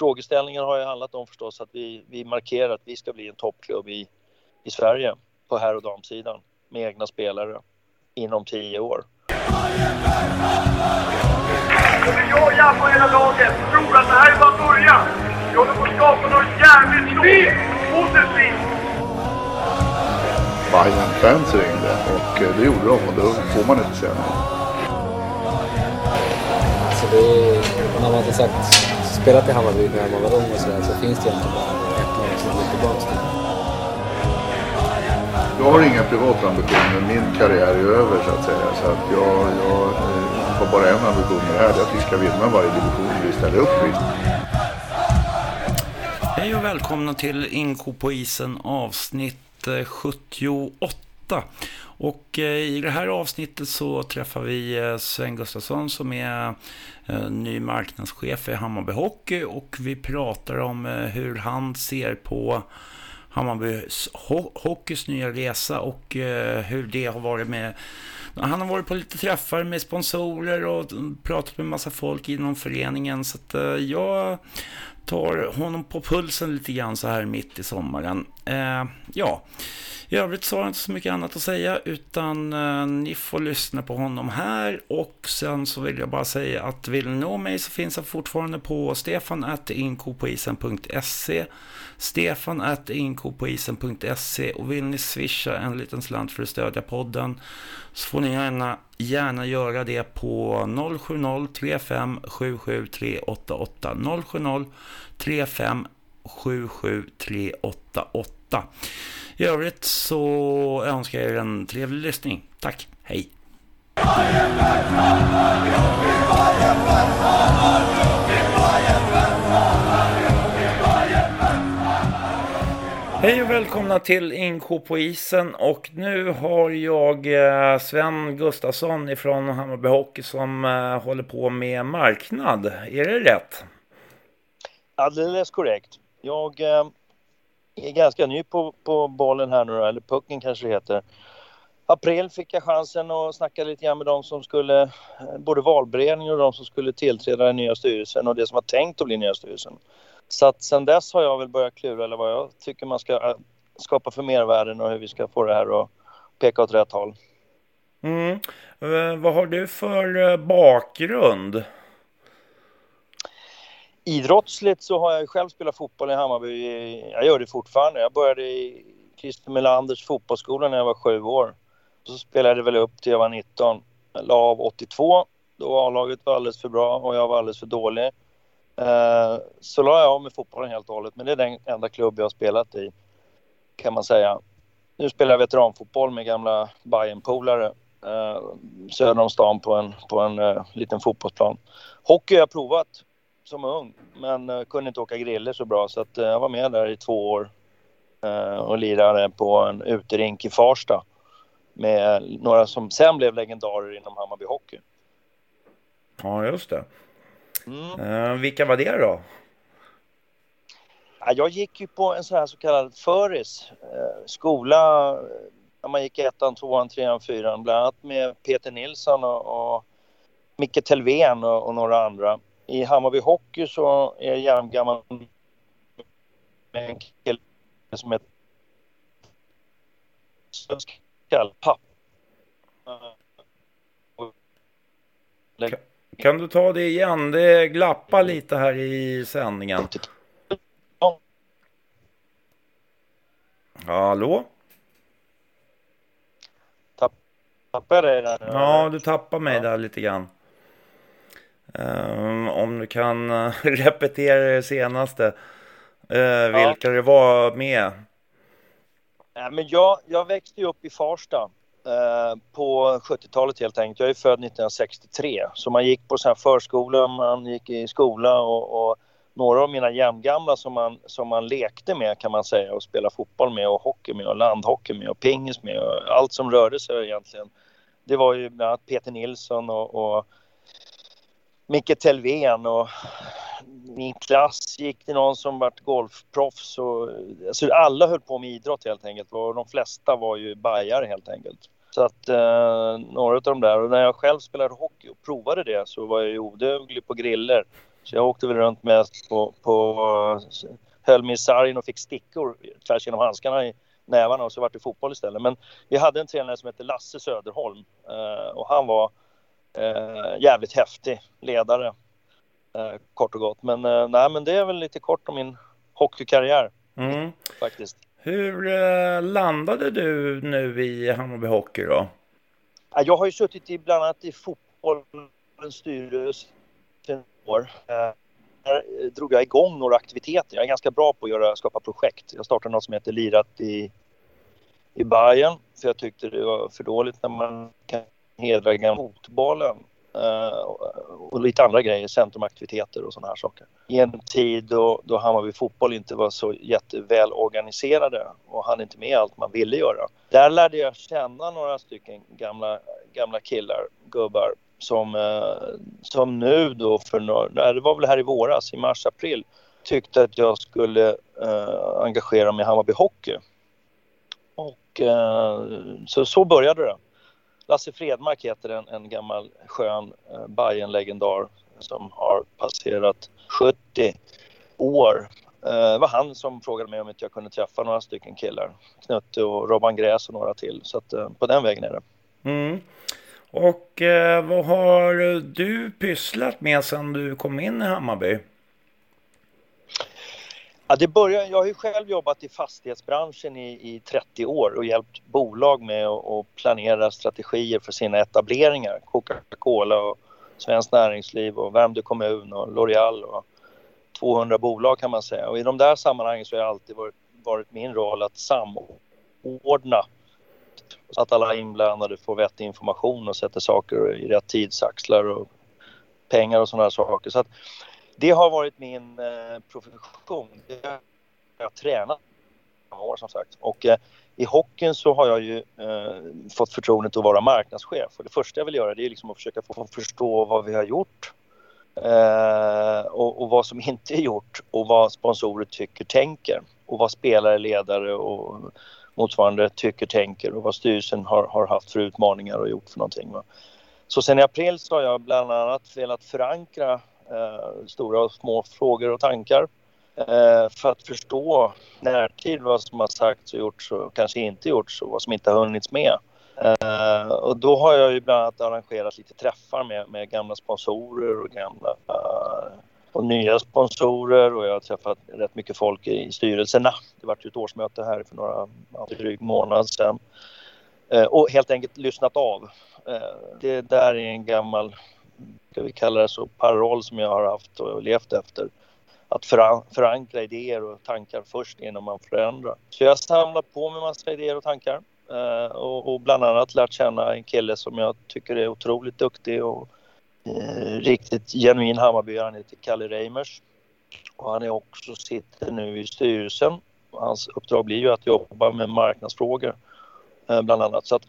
frågeställningen har ju handlat om förstås att vi, vi markerar att vi ska bli en toppklubb i, i Sverige på herr och damsidan med egna spelare inom tio år. Jag jag på hela laget tror att det här är bara början. Vi håller på att skapa något jävligt stort. Positivt. Bayern-fans ringde och eh, det gjorde de och då får man inte säga nej. Alltså det man inte sagt spelat i Hammarby när man var ung och sådär så finns det egentligen bara ett lag som går tillbaka till. Jag har inga privata ambitioner. Min karriär är över så att säga. Så att jag, jag eh, har bara en ambition med det här. Det är att vi ska vinna varje division vi ställer upp i. Hej och välkomna till Inko på isen avsnitt eh, 78. 8. Och eh, i det här avsnittet så träffar vi eh, Sven Gustafsson som är eh, ny marknadschef i Hammarby Hockey och vi pratar om hur han ser på Hammarby Hockeys nya resa och hur det har varit med han har varit på lite träffar med sponsorer och pratat med massa folk inom föreningen. Så att jag tar honom på pulsen lite grann så här mitt i sommaren. Eh, ja, i övrigt så har jag inte så mycket annat att säga utan eh, ni får lyssna på honom här. Och sen så vill jag bara säga att vill ni nå mig så finns jag fortfarande på stefanattinkopoisen.se stefanattinkopoisen.se och vill ni swisha en liten slant för att stödja podden så får ni gärna, gärna göra det på 070 35 77 388 070 35 77 388 i övrigt så önskar jag er en trevlig lyssning. Tack, hej! Hej och välkomna till Inko på isen och nu har jag eh, Sven Gustafsson ifrån Hammarby Hockey som eh, håller på med marknad. Är det rätt? Alldeles korrekt. Jag eh, är ganska ny på, på bollen här nu då, eller pucken kanske det heter. April fick jag chansen att snacka lite grann med de som skulle, både valberedningen och de som skulle tillträda den nya styrelsen och det som var tänkt att bli nya styrelsen. Så att sen dess har jag väl börjat klura eller vad jag tycker man ska äh, skapa för mervärden och hur vi ska få det här att peka åt rätt håll. Mm. Eh, vad har du för eh, bakgrund? Idrottsligt så har jag själv spelat fotboll i Hammarby. Jag gör det fortfarande. Jag började i Christer Melanders fotbollsskola när jag var sju år. Så spelade jag väl upp till jag var 19. Jag la av 82. Då A-laget var alldeles för bra och jag var alldeles för dålig. Eh, så la jag av med fotbollen helt och hållet. Men det är den enda klubb jag har spelat i, kan man säga. Nu spelar jag veteranfotboll med gamla Bayern-polare eh, söder om stan på en, på en eh, liten fotbollsplan. Hockey har jag provat som ung, men kunde inte åka griller så bra så att, jag var med där i två år och lirade på en uterink i Farsta med några som sen blev legendarer inom Hammarby Hockey. Ja, just det. Mm. vilka var det då? Ja, jag gick ju på en så här så kallad föris, skola när man gick ettan, tvåan, trean, fyran, bland annat med Peter Nilsson och, och Micke Telven och, och några andra i Hammarby Hockey så är jag jämngammal med en kille som heter Papp. Kan, du ta det igen? Det glappar lite här i sändningen. Hallå? Tappar jag dig där? Ja, du tappar mig ja. där lite grann. Um, om du kan repetera det senaste. Uh, vilka ja. det var med. Ja, men jag, jag växte ju upp i Farsta Eh, på 70-talet helt enkelt. Jag är född 1963 så man gick på så här förskola, man gick i skola och, och några av mina jämngamla som man, som man lekte med kan man säga och spelade fotboll med och hockey med och landhockey med och pingis med och allt som rörde sig egentligen. Det var ju bland annat Peter Nilsson och, och Micke Telven och min klass gick till någon som vart golfproffs. Och, alltså alla höll på med idrott helt enkelt och de flesta var ju bajare helt enkelt. Så att eh, några av de där, och när jag själv spelade hockey och provade det så var jag ju oduglig på griller. Så jag åkte väl runt mest på, på eh, höll mig i sargen och fick stickor tvärs genom handskarna i nävarna och så vart det fotboll istället. Men vi hade en tränare som hette Lasse Söderholm eh, och han var eh, jävligt häftig ledare kort och gott. Men, eh, nej, men det är väl lite kort om min hockeykarriär mm. faktiskt. Hur eh, landade du nu i Hammarby Hockey då? Jag har ju suttit i bland annat i fotbollens styrelse i år. Eh, där drog jag igång några aktiviteter. Jag är ganska bra på att göra, skapa projekt. Jag startade något som heter Lirat i, i Bayern för jag tyckte det var för dåligt när man kan hedra fotbollen Eh, och lite andra grejer, centrumaktiviteter och sådana här saker. I en tid då, då Hammarby fotboll inte var så jätteväl organiserade och hann inte med allt man ville göra. Där lärde jag känna några stycken gamla, gamla killar, gubbar som, eh, som nu då för några, det var väl här i våras, i mars-april, tyckte att jag skulle eh, engagera mig i Hammarby Hockey. Och eh, så, så började det. Lasse Fredmark heter en, en gammal skön eh, Bajen-legendar som har passerat 70 år. Eh, det var han som frågade mig om inte jag kunde träffa några stycken killar. Knutte och Robban Gräs och några till. Så att, eh, på den vägen är det. Mm. Och eh, vad har du pysslat med sedan du kom in i Hammarby? Ja, det börjar, jag har ju själv jobbat i fastighetsbranschen i, i 30 år och hjälpt bolag med att planera strategier för sina etableringar. Coca-Cola och Svenskt Näringsliv och Värmdö kommun och L'Oreal och 200 bolag kan man säga. Och i de där sammanhangen så har det alltid varit, varit min roll att samordna så att alla inblandade får vettig information och sätter saker i rätt tidsaxlar och pengar och sådana saker. Så att det har varit min eh, profession. Jag har tränat många år som sagt. Och eh, i hockeyn så har jag ju eh, fått förtroendet att vara marknadschef. Och det första jag vill göra det är liksom att försöka få förstå vad vi har gjort eh, och, och, vad som inte är gjort och vad sponsorer tycker, tänker och vad spelare, ledare och motsvarande tycker, tänker och vad styrelsen har, har haft för utmaningar och gjort för någonting. Va? Så sen i april så har jag bland annat velat förankra eh, stora och små frågor och tankar eh, för att förstå närtid vad som har sagts och gjorts och kanske inte gjorts och vad som inte har hunnits med. Eh, och då har jag ju bland annat arrangerat lite träffar med, med gamla sponsorer och gamla eh, och nya sponsorer och jag har träffat rätt mycket folk i styrelserna. Det var ju ett årsmöte här för några, dryg månad sedan. Eh, och helt enkelt lyssnat av. Eh, det där är en gammal, ska vi kalla det så, paroll som jag har haft och levt efter att förankra idéer och tankar först innan man förändrar. Så jag har samlat på mig massa idéer och tankar eh, och, bland annat lärt känna en kille som jag tycker är otroligt duktig och eh, riktigt genuin Hammarbyare. Han heter Kalle Reimers och han är också sitter nu i styrelsen. Hans uppdrag blir ju att jobba med marknadsfrågor eh, bland annat. Så att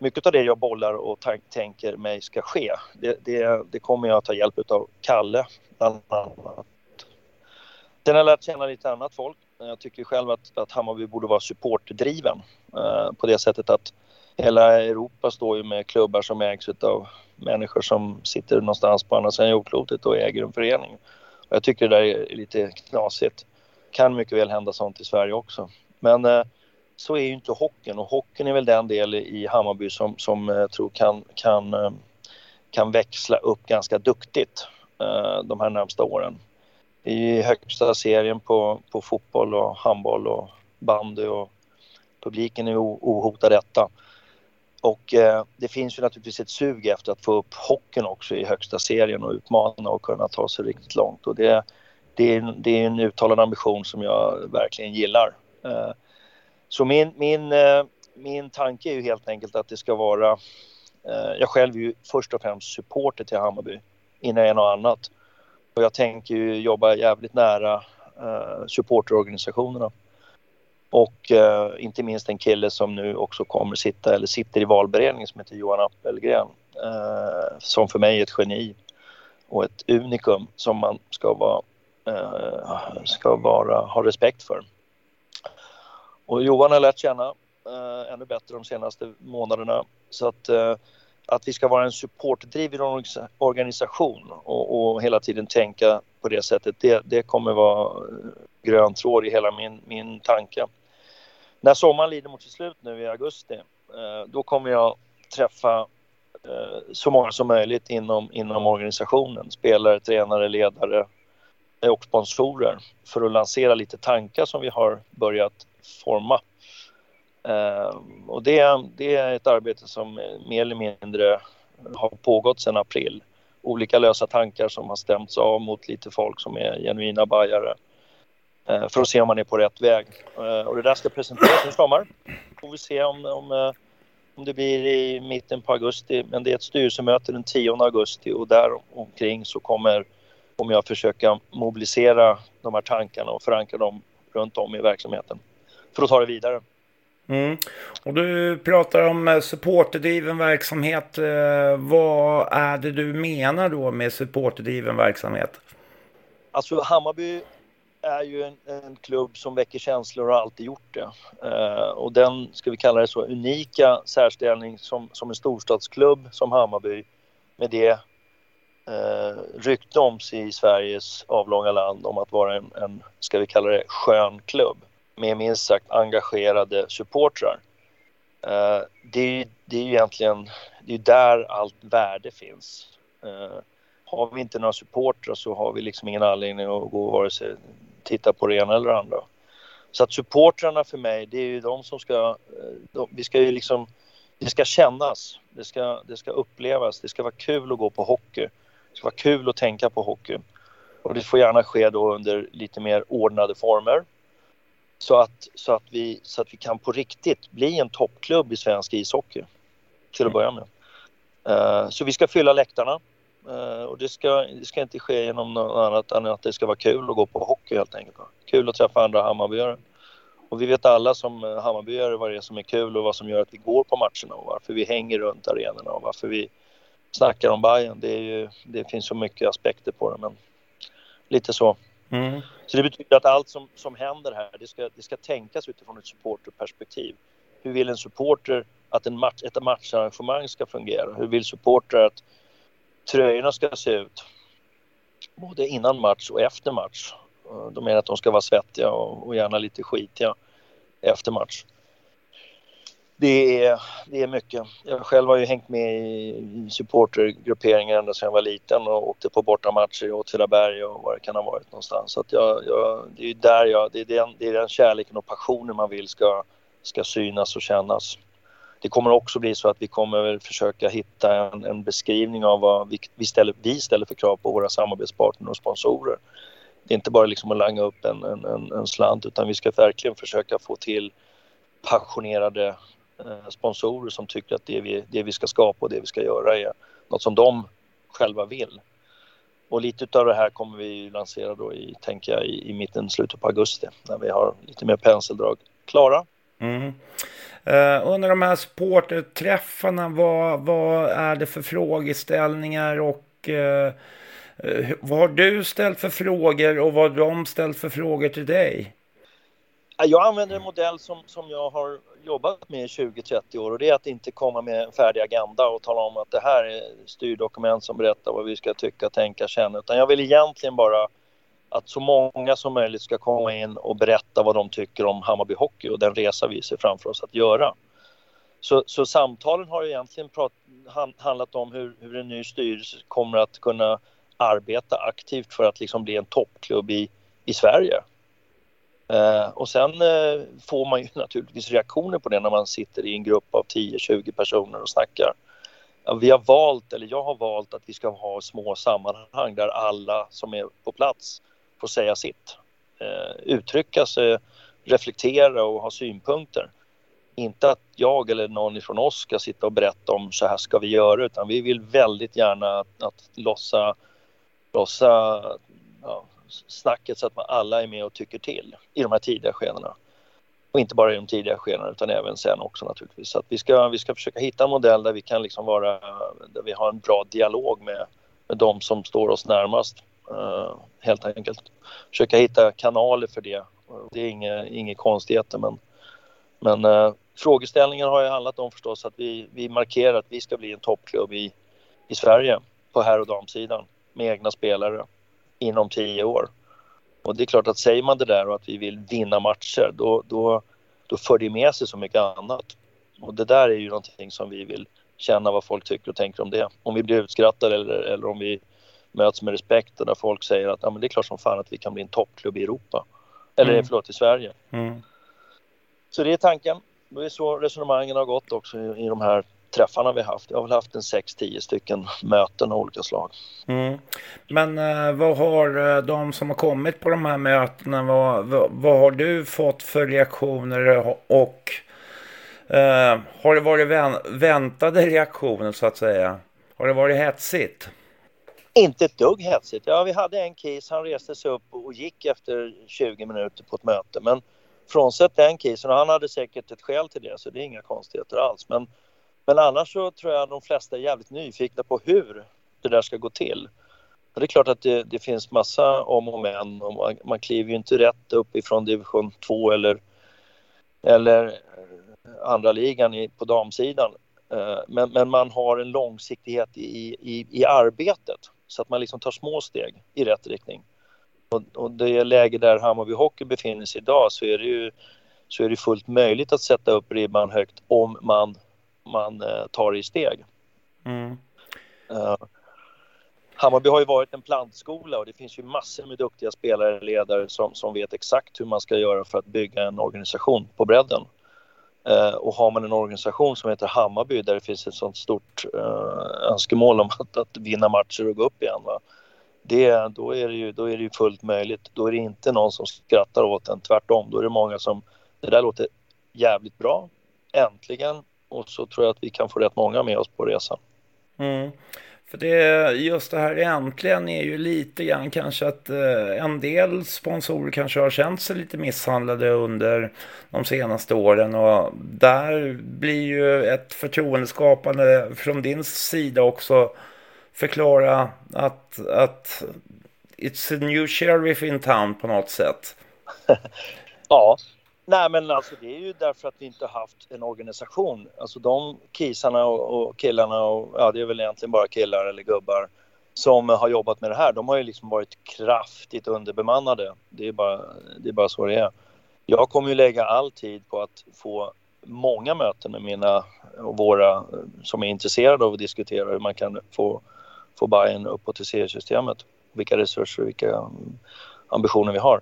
mycket av det jag bollar och tänker mig ska ske, det, det, det kommer jag att ta hjälp av Kalle bland annat. Sen har jag lärt känna lite annat folk. Jag tycker själv att, att Hammarby borde vara supportdriven eh, på det sättet att hela Europa står ju med klubbar som ägs av människor som sitter någonstans på andra sidan jordklotet och äger en förening. Och jag tycker det där är lite knasigt. Kan mycket väl hända sånt i Sverige också. Men eh, så är ju inte hockeyn och hockeyn är väl den del i Hammarby som, som jag tror kan, kan, eh, kan växla upp ganska duktigt eh, de här närmsta åren i högsta serien på, på fotboll och handboll och bandy och publiken är ohotad etta. Och eh, det finns ju naturligtvis ett sug efter att få upp hockeyn också i högsta serien och utmana och kunna ta sig riktigt långt. Och det, det, är, det är en uttalad ambition som jag verkligen gillar. Eh, så min, min, eh, min tanke är ju helt enkelt att det ska vara... Eh, jag själv är ju först och främst supporter till Hammarby innan jag är något annat. Och jag tänker ju jobba jävligt nära eh, supporterorganisationerna. Och inte minst en kille som nu också kommer sitta, eller sitter i valberedningen som heter Johan Appelgren. Som för mig är ett geni och ett unikum som man ska vara, ska vara, ha respekt för. Och Johan har lärt känna eh, ännu bättre de senaste månaderna. Så att eh, att vi ska vara en supportdriven organisation och, och, hela tiden tänka på det sättet. Det, det kommer vara eh, grön tråd i hela min, min tanke. När sommaren lider mot sitt slut nu i augusti, eh, då kommer jag träffa eh, så många som möjligt inom, inom organisationen. Spelare, tränare, ledare och sponsorer för att lansera lite tankar som vi har börjat forma. Eh, och det, det är ett arbete som mer eller mindre har pågått sedan april. Olika lösa tankar som har stämts av mot lite folk som är genuina bajare eh, för att se om man är på rätt väg. Eh, och det där ska presenteras i sommar. Får vi se om, om, eh, om det blir i mitten på augusti. Men det är ett styrelsemöte den 10 augusti och där omkring så kommer, kommer jag försöka mobilisera de här tankarna och förankra dem runt om i verksamheten för att ta det vidare. Mm. Och du pratar om eh, supporterdriven verksamhet. Eh, vad är det du menar då med supporterdriven verksamhet? Alltså Hammarby är ju en, en, klubb som väcker känslor och har alltid gjort det. Uh, och den, ska vi kalla det så, unika särställning som, som en storstadsklubb som Hammarby med det uh, rykte om sig i Sveriges avlånga land om att vara en, en, ska vi kalla det, skön klubb med minst sagt engagerade supportrar. Uh, det, är, det är ju egentligen det är där allt värde finns. Uh, har vi inte några supportrar så har vi liksom ingen anledning att gå vare sig titta på det ena eller det andra. Så att supportrarna för mig, det är ju de som ska, eh, de, vi ska ju liksom, det ska kännas, det ska, det ska upplevas, det ska vara kul att gå på hockey. Det ska vara kul att tänka på hockey. Och det får gärna ske då under lite mer ordnade former. Så att, så att, vi, så att vi kan på riktigt bli en toppklubb i svensk ishockey. Till att börja med. Uh, så vi ska fylla läktarna. Uh, och det ska, det ska inte ske genom något annat än att det ska vara kul att gå på hockey helt enkelt. Kul att träffa andra Hammarbyare. Och vi vet alla som uh, Hammarbyare vad det är som är kul och vad som gör att vi går på matcherna och varför vi hänger runt arenorna och varför vi snackar om Bayern. Det, ju, det finns så mycket aspekter på det men lite så. Mm. Så det betyder att allt som, som händer här, det ska, det ska tänkas utifrån ett supporterperspektiv. Hur vill en supporter att en match, ett matcharrangemang ska fungera? Hur vill supportrar att tröjorna ska se ut? Både innan match och efter match. Eh, de menar att de ska vara svettiga och, och gärna lite skitiga efter match det är, det är mycket. Jag själv har ju hängt med i supportergrupperingar ända sedan jag var liten och åkte på bortamatcher i Åtvidaberg och var det kan ha varit någonstans. Så att jag, jag, det är där jag, det är, den, det är den kärleken och passionen man vill ska, ska synas och kännas. Det kommer också bli så att vi kommer försöka hitta en, en beskrivning av vad vi, vi, ställer, vi ställer för krav på våra samarbetspartner och sponsorer. Det är inte bara liksom att langa upp en, en, en, slant utan vi ska verkligen försöka få till passionerade Eh, sponsorer som tycker att det vi, det vi ska skapa och det vi ska göra är något som de själva vill. Och lite av det här kommer vi lansera då i, tänker jag, i, i mitten, slutet på augusti när vi har lite mer penseldrag klara. Mm. Uh, under de här supporterträffarna, vad, vad är det för frågeställningar och uh, vad har du ställt för frågor och vad har de ställt för frågor till dig? Jag använder en modell som, som jag har jobbat med i 20-30 år och det är att inte komma med en färdig agenda och tala om att det här är styrdokument som berättar vad vi ska tycka, tänka, känna. Utan jag vill egentligen bara att så många som möjligt ska komma in och berätta vad de tycker om Hammarby Hockey och den resa vi ser framför oss att göra. Så, så samtalen har egentligen prat, handlat om hur, hur en ny styrelse kommer att kunna arbeta aktivt för att liksom bli en toppklubb i, i Sverige. Eh, och sen eh, får man ju naturligtvis reaktioner på det när man sitter i en grupp av 10-20 personer och snackar. Vi har valt, eller jag har valt att vi ska ha små sammanhang där alla som är på plats får säga sitt. Eh, uttrycka sig, reflektera och ha synpunkter. Inte att jag eller någon från oss ska sitta och berätta om så här ska vi göra utan vi vill väldigt gärna att, att lossa, lossa ja, snacket så att man alla är med och tycker till i de här tidiga skedena. Och inte bara i de tidiga skedena utan även sen också naturligtvis. Så att vi ska, vi ska försöka hitta en modell där vi kan liksom vara, där vi har en bra dialog med, med de som står oss närmast. Uh, helt enkelt. Försöka hitta kanaler för det. Det är inga, inga konstigheter men, men eh, uh, frågeställningen har ju handlat om förstås att vi, vi markerar att vi ska bli en toppklubb i, i Sverige på herr och damsidan med egna spelare inom tio år. Och det är klart att säger man det där och att vi vill vinna matcher då, då, då för det med sig så mycket annat. Och det där är ju någonting som vi vill känna vad folk tycker och tänker om det. Om vi blir utskrattade eller, eller om vi möts med respekt där folk säger att ja, men det är klart som fan att vi kan bli en toppklubb i Europa. Eller mm. förlåt, i Sverige. Mm. Så det är tanken. Det är så resonemangen har gått också i, i de här träffarna vi haft. Jag har väl haft en 6-10 stycken möten av olika slag. Mm. Men eh, vad har eh, de som har kommit på de här mötena, vad, vad, vad har du fått för reaktioner och eh, har det varit vän, väntade reaktioner så att säga? Har det varit hetsigt? Inte ett dugg hetsigt. Ja, vi hade en kis, han reste sig upp och gick efter 20 minuter på ett möte. Men frånsett den kisen, och han hade säkert ett skäl till det, så det är inga konstigheter alls. Men men annars så tror jag de flesta är jävligt nyfikna på hur det där ska gå till. det är klart att det, det finns massa om och men och man, man kliver ju inte rätt upp ifrån division 2 eller, eller eh, andra ligan i, på damsidan. Eh, men, men man har en långsiktighet i, i, i arbetet så att man liksom tar små steg i rätt riktning. Och, och det läge där Hammarby Hockey befinner sig idag så är det ju så är det fullt möjligt att sätta upp ribban högt om man man eh, tar i steg. Mm. Uh, Hammarby har ju varit en plantskola och det finns ju massor med duktiga spelare och ledare som, som vet exakt hur man ska göra för att bygga en organisation på bredden. Uh, och har man en organisation som heter Hammarby där det finns ett sånt stort uh, önskemål om att, att vinna matcher och gå upp igen. Va? Det, då, är det ju, då är det ju fullt möjligt. Då är det inte någon som skrattar åt en, tvärtom. Då är det många som, det där låter jävligt bra, äntligen, och så tror jag att vi kan få rätt många med oss på resan. Mm. För det, just det här äntligen är ju lite grann kanske att eh, en del sponsorer kanske har känt sig lite misshandlade under de senaste åren och där blir ju ett förtroendeskapande från din sida också förklara att, att it's a new sheriff in town på något sätt. ja, Nej men alltså det är ju därför att vi inte haft en organisation. Alltså de kisarna och, och killarna och ja det är väl egentligen bara killar eller gubbar som har jobbat med det här. De har ju liksom varit kraftigt underbemannade. Det är bara, det är bara så det är. Jag kommer ju lägga all tid på att få många möten med mina och våra som är intresserade av att diskutera hur man kan få, få Bayern uppåt i seriesystemet. Vilka resurser och vilka mm, ambitioner vi har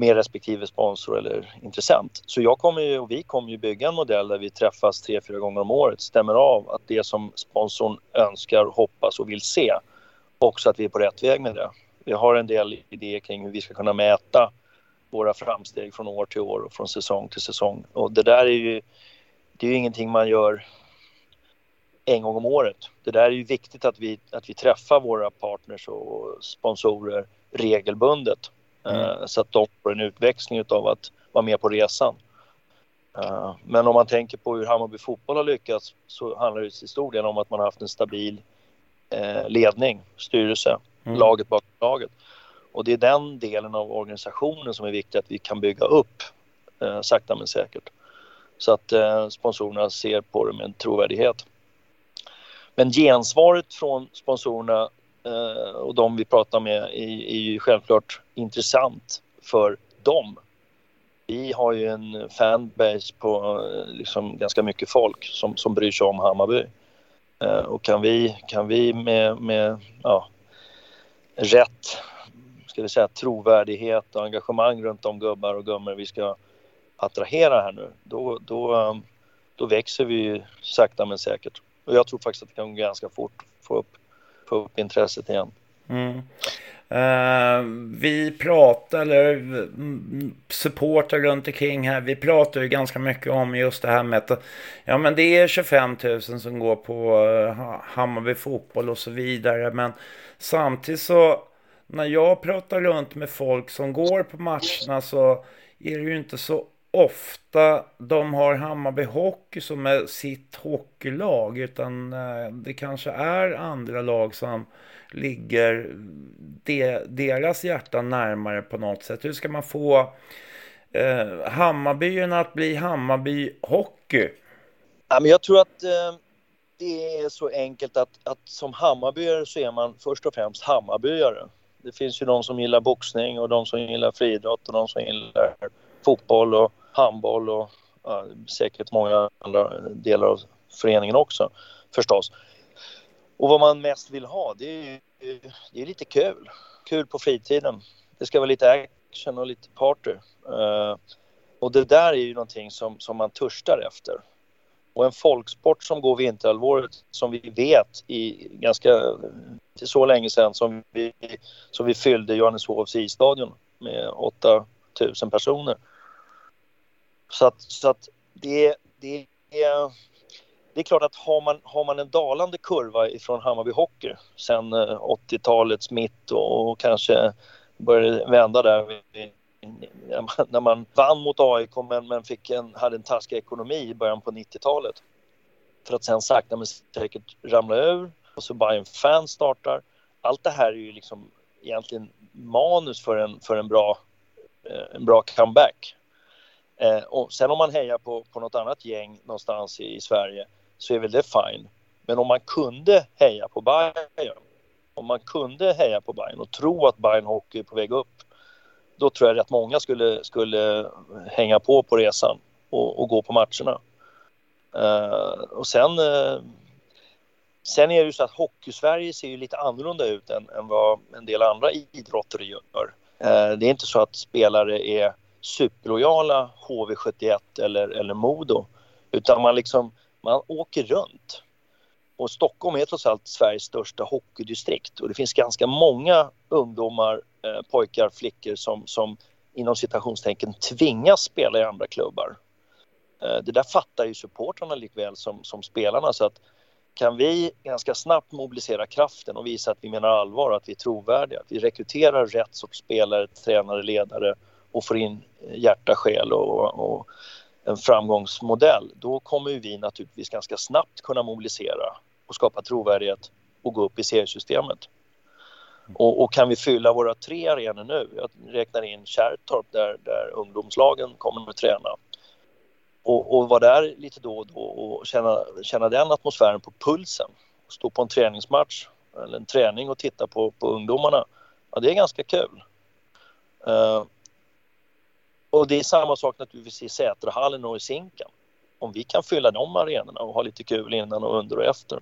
med respektive sponsor eller intressent. Så jag kommer ju, och vi kommer ju bygga en modell där vi träffas tre, fyra gånger om året, stämmer av att det som sponsorn önskar, hoppas och vill se, också att vi är på rätt väg med det. Vi har en del idéer kring hur vi ska kunna mäta våra framsteg från år till år och från säsong till säsong. Och det där är ju, det är ju ingenting man gör en gång om året. Det där är ju viktigt att vi, att vi träffar våra partners och sponsorer regelbundet Mm. Eh, så att de får en utväxling av att vara med på resan. Eh, men om man tänker på hur Hammarby fotboll har lyckats så handlar det i stor del om att man har haft en stabil eh, ledning, styrelse, mm. laget bakom laget. Och det är den delen av organisationen som är viktig att vi kan bygga upp sakta men säkert. Så att sponsorerna ser på det med en trovärdighet. Men gensvaret från sponsorerna Eh, och de vi pratar med är, är ju självklart intressant för dem. Vi har ju en fanbase på eh, liksom ganska mycket folk som, som bryr sig om Hammarby. Eh, och kan vi, kan vi med, med ja, rätt ska vi säga, trovärdighet och engagemang runt de gubbar och gummor vi ska attrahera här nu, då, då, eh, då växer vi sakta men säkert. Och jag tror faktiskt att det kan gå ganska fort få upp få upp intresset igen. Mm. Uh, vi pratar, eller mm, supportar runt omkring här, vi pratar ju ganska mycket om just det här med att ja men det är 25 000 som går på uh, Hammarby fotboll och så vidare. Men samtidigt så när jag pratar runt med folk som går på matcherna så är det ju inte så ofta de har Hammarby Hockey som är sitt hockeylag utan eh, det kanske är andra lag som ligger de, deras hjärta närmare på något sätt. Hur ska man få eh, Hammarbyerna att bli Hammarby Hockey? Ja, men jag tror att eh, det är så enkelt att, att som Hammarbyare så är man först och främst Hammarbyare. Det finns ju de som gillar boxning och de som gillar friidrott och de som gillar fotboll och handboll och ja, säkert många andra delar av föreningen också förstås. Och vad man mest vill ha det är, det är lite kul. Kul på fritiden. Det ska vara lite action och lite party. Uh, och det där är ju någonting som, som man törstar efter. Och en folksport som går vinterhalvåret som vi vet i ganska till så länge sedan som vi, som vi fyllde Johanneshovs isstadion med 8000 personer. Så att, så att det, det, är, det är klart att har man, har man en dalande kurva ifrån Hammarby Hockey sen eh, 80-talets mitt och, och kanske började vända där när man vann mot AIK men, men fick en, hade en taskig ekonomi i början på 90-talet. För att sen sakta men säkert ramla ur och så Bayern Fans startar. Allt det här är ju liksom egentligen manus för en, för en, bra, eh, en bra comeback. Eh, och sen om man hejar på, på något annat gäng någonstans i, i Sverige så är väl det fine. Men om man kunde heja på Bayern, om man kunde heja på Bayern och tro att Bayern Hockey är på väg upp då tror jag rätt många skulle, skulle hänga på på resan och, och gå på matcherna. Eh, och sen, eh, sen är det ju så att Hockeysverige ser ju lite annorlunda ut än, än vad en del andra idrotter gör. Eh, det är inte så att spelare är superlojala HV71 eller, eller Modo utan man liksom man åker runt. Och Stockholm är trots allt Sveriges största hockeydistrikt och det finns ganska många ungdomar eh, pojkar, flickor som, som inom citationstecken tvingas spela i andra klubbar. Eh, det där fattar ju supportrarna likväl som, som spelarna så att kan vi ganska snabbt mobilisera kraften och visa att vi menar allvar, att vi är trovärdiga, att vi rekryterar rätt sorts spelare, tränare, ledare och får in hjärta, själ och, och en framgångsmodell, då kommer vi naturligtvis ganska snabbt kunna mobilisera och skapa trovärdighet och gå upp i seriesystemet. Och, och, kan vi fylla våra tre arenor nu, jag räknar in Kärrtorp där, där ungdomslagen kommer att träna och, och vara där lite då och då och känna, känna den atmosfären på pulsen. Stå på en träningsmatch eller en träning och titta på, på ungdomarna. Ja, det är ganska kul. Uh, och det är samma sak naturligtvis i Sätrahallen och i Zinken. Om vi kan fylla de arenorna och ha lite kul innan och under och efter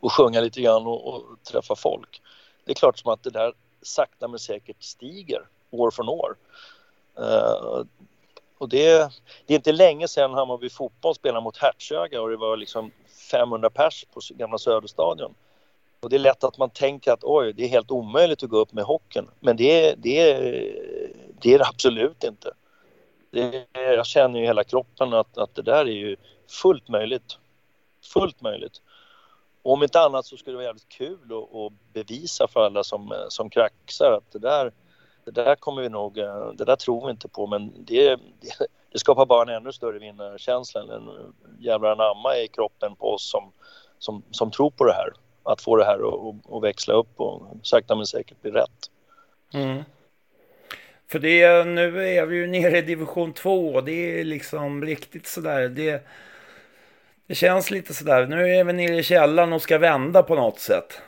och sjunga lite grann och, och träffa folk det är klart som att det där sakta men säkert stiger år från år. Uh, och det, det, är inte länge sedan Hammarby fotboll spelade mot Hertsöga och det var liksom 500 pers på gamla Söderstadion. Och det är lätt att man tänker att oj, det är helt omöjligt att gå upp med hockeyn. Men det, det, det är det absolut inte. Det, jag känner ju hela kroppen att, att det där är ju fullt möjligt. Fullt möjligt. Och om inte annat så skulle det vara jävligt kul att, att bevisa för alla som, som kraxar att det där, det där kommer vi nog, eh, det där tror vi inte på men det, det, det skapar bara en ännu större vinnarkänsla, en jävla anamma i kroppen på oss som, som, som tror på det här. Att få det här att växla upp och sakta men säkert bli rätt. Mm. För det, nu är vi ju nere i division 2 och det är liksom riktigt sådär. Det, det känns lite sådär, nu är vi nere i källaren och ska vända på något sätt.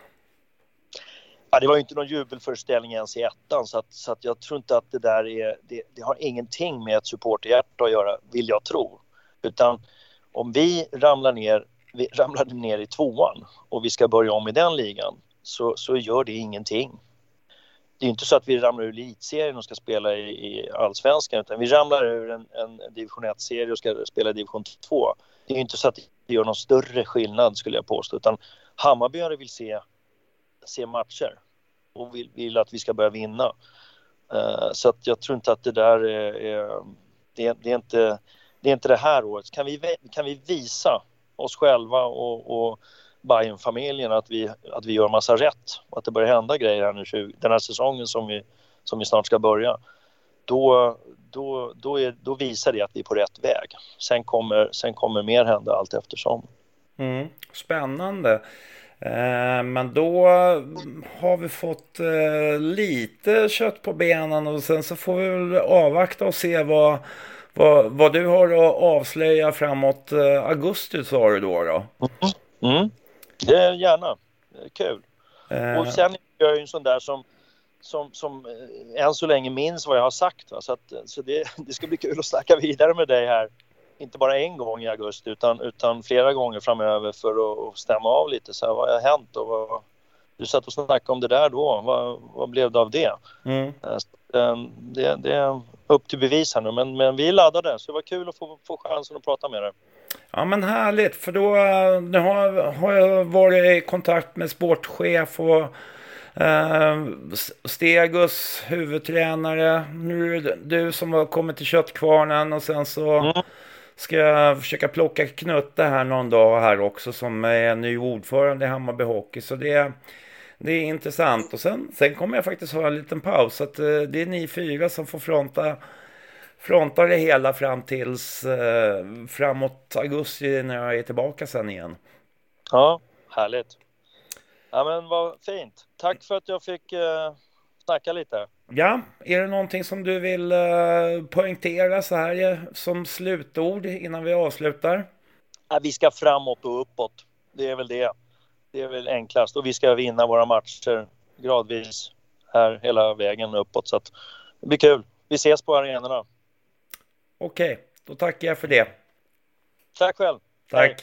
Ja, det var ju inte någon jubelföreställning ens i ettan så, att, så att jag tror inte att det där är, det, det har ingenting med ett supporterhjärta att göra, vill jag tro. Utan om vi ramlar ner, vi ramlade ner i tvåan och vi ska börja om i den ligan så, så gör det ingenting. Det är inte så att vi ramlar ur elitserien och ska spela i, i allsvenskan utan vi ramlar ur en, en division 1-serie och ska spela i division 2 det är inte så att det gör någon större skillnad skulle jag påstå utan Hammarbyare vill se, se matcher och vill, vill att vi ska börja vinna. Uh, så att jag tror inte att det där är, är det, det, är inte, det är inte det här året. Kan vi, kan vi visa oss själva och, och Bayern-familjen att vi, att vi gör massa rätt och att det börjar hända grejer här nu 20, den här säsongen som vi, som vi snart ska börja. Då, då, då, är, då visar det att vi är på rätt väg. Sen kommer, sen kommer mer hända allt eftersom. Mm, spännande. Eh, men då har vi fått eh, lite kött på benen och sen så får vi väl avvakta och se vad, vad, vad du har att avslöja framåt eh, augusti sa du då. då. Mm. Mm. Det är gärna. Kul. Och sen är jag ju en sån där som som, som eh, än så länge minns vad jag har sagt. Va? Så, att, så det, det ska bli kul att snacka vidare med dig här. Inte bara en gång i augusti utan, utan flera gånger framöver för att, att stämma av lite. Så här, vad har hänt och vad, du satt och snackade om det där då. Vad, vad blev det av det? Mm. Eh, det? Det upp till bevis här nu, men, men vi är laddade så det var kul att få, få chansen att prata med dig. Ja men härligt för då nu har, har jag varit i kontakt med sportchef och eh, Stegus huvudtränare. Nu är det du som har kommit till Köttkvarnen och sen så mm. ska jag försöka plocka Knutte här någon dag här också som är ny ordförande i Hammarby Hockey. Så det, det är intressant och sen, sen kommer jag faktiskt ha en liten paus. Så att, eh, det är ni fyra som får fronta frontar det hela fram tills eh, framåt augusti när jag är tillbaka sen igen. Ja, härligt. Ja men vad fint. Tack för att jag fick eh, snacka lite. Ja, är det någonting som du vill eh, poängtera så här eh, som slutord innan vi avslutar? Ja, vi ska framåt och uppåt. Det är väl det. Det är väl enklast och vi ska vinna våra matcher gradvis här hela vägen uppåt så att det blir kul. Vi ses på arenorna. Okej, då tackar jag för det. Tack själv. Tack. Hej.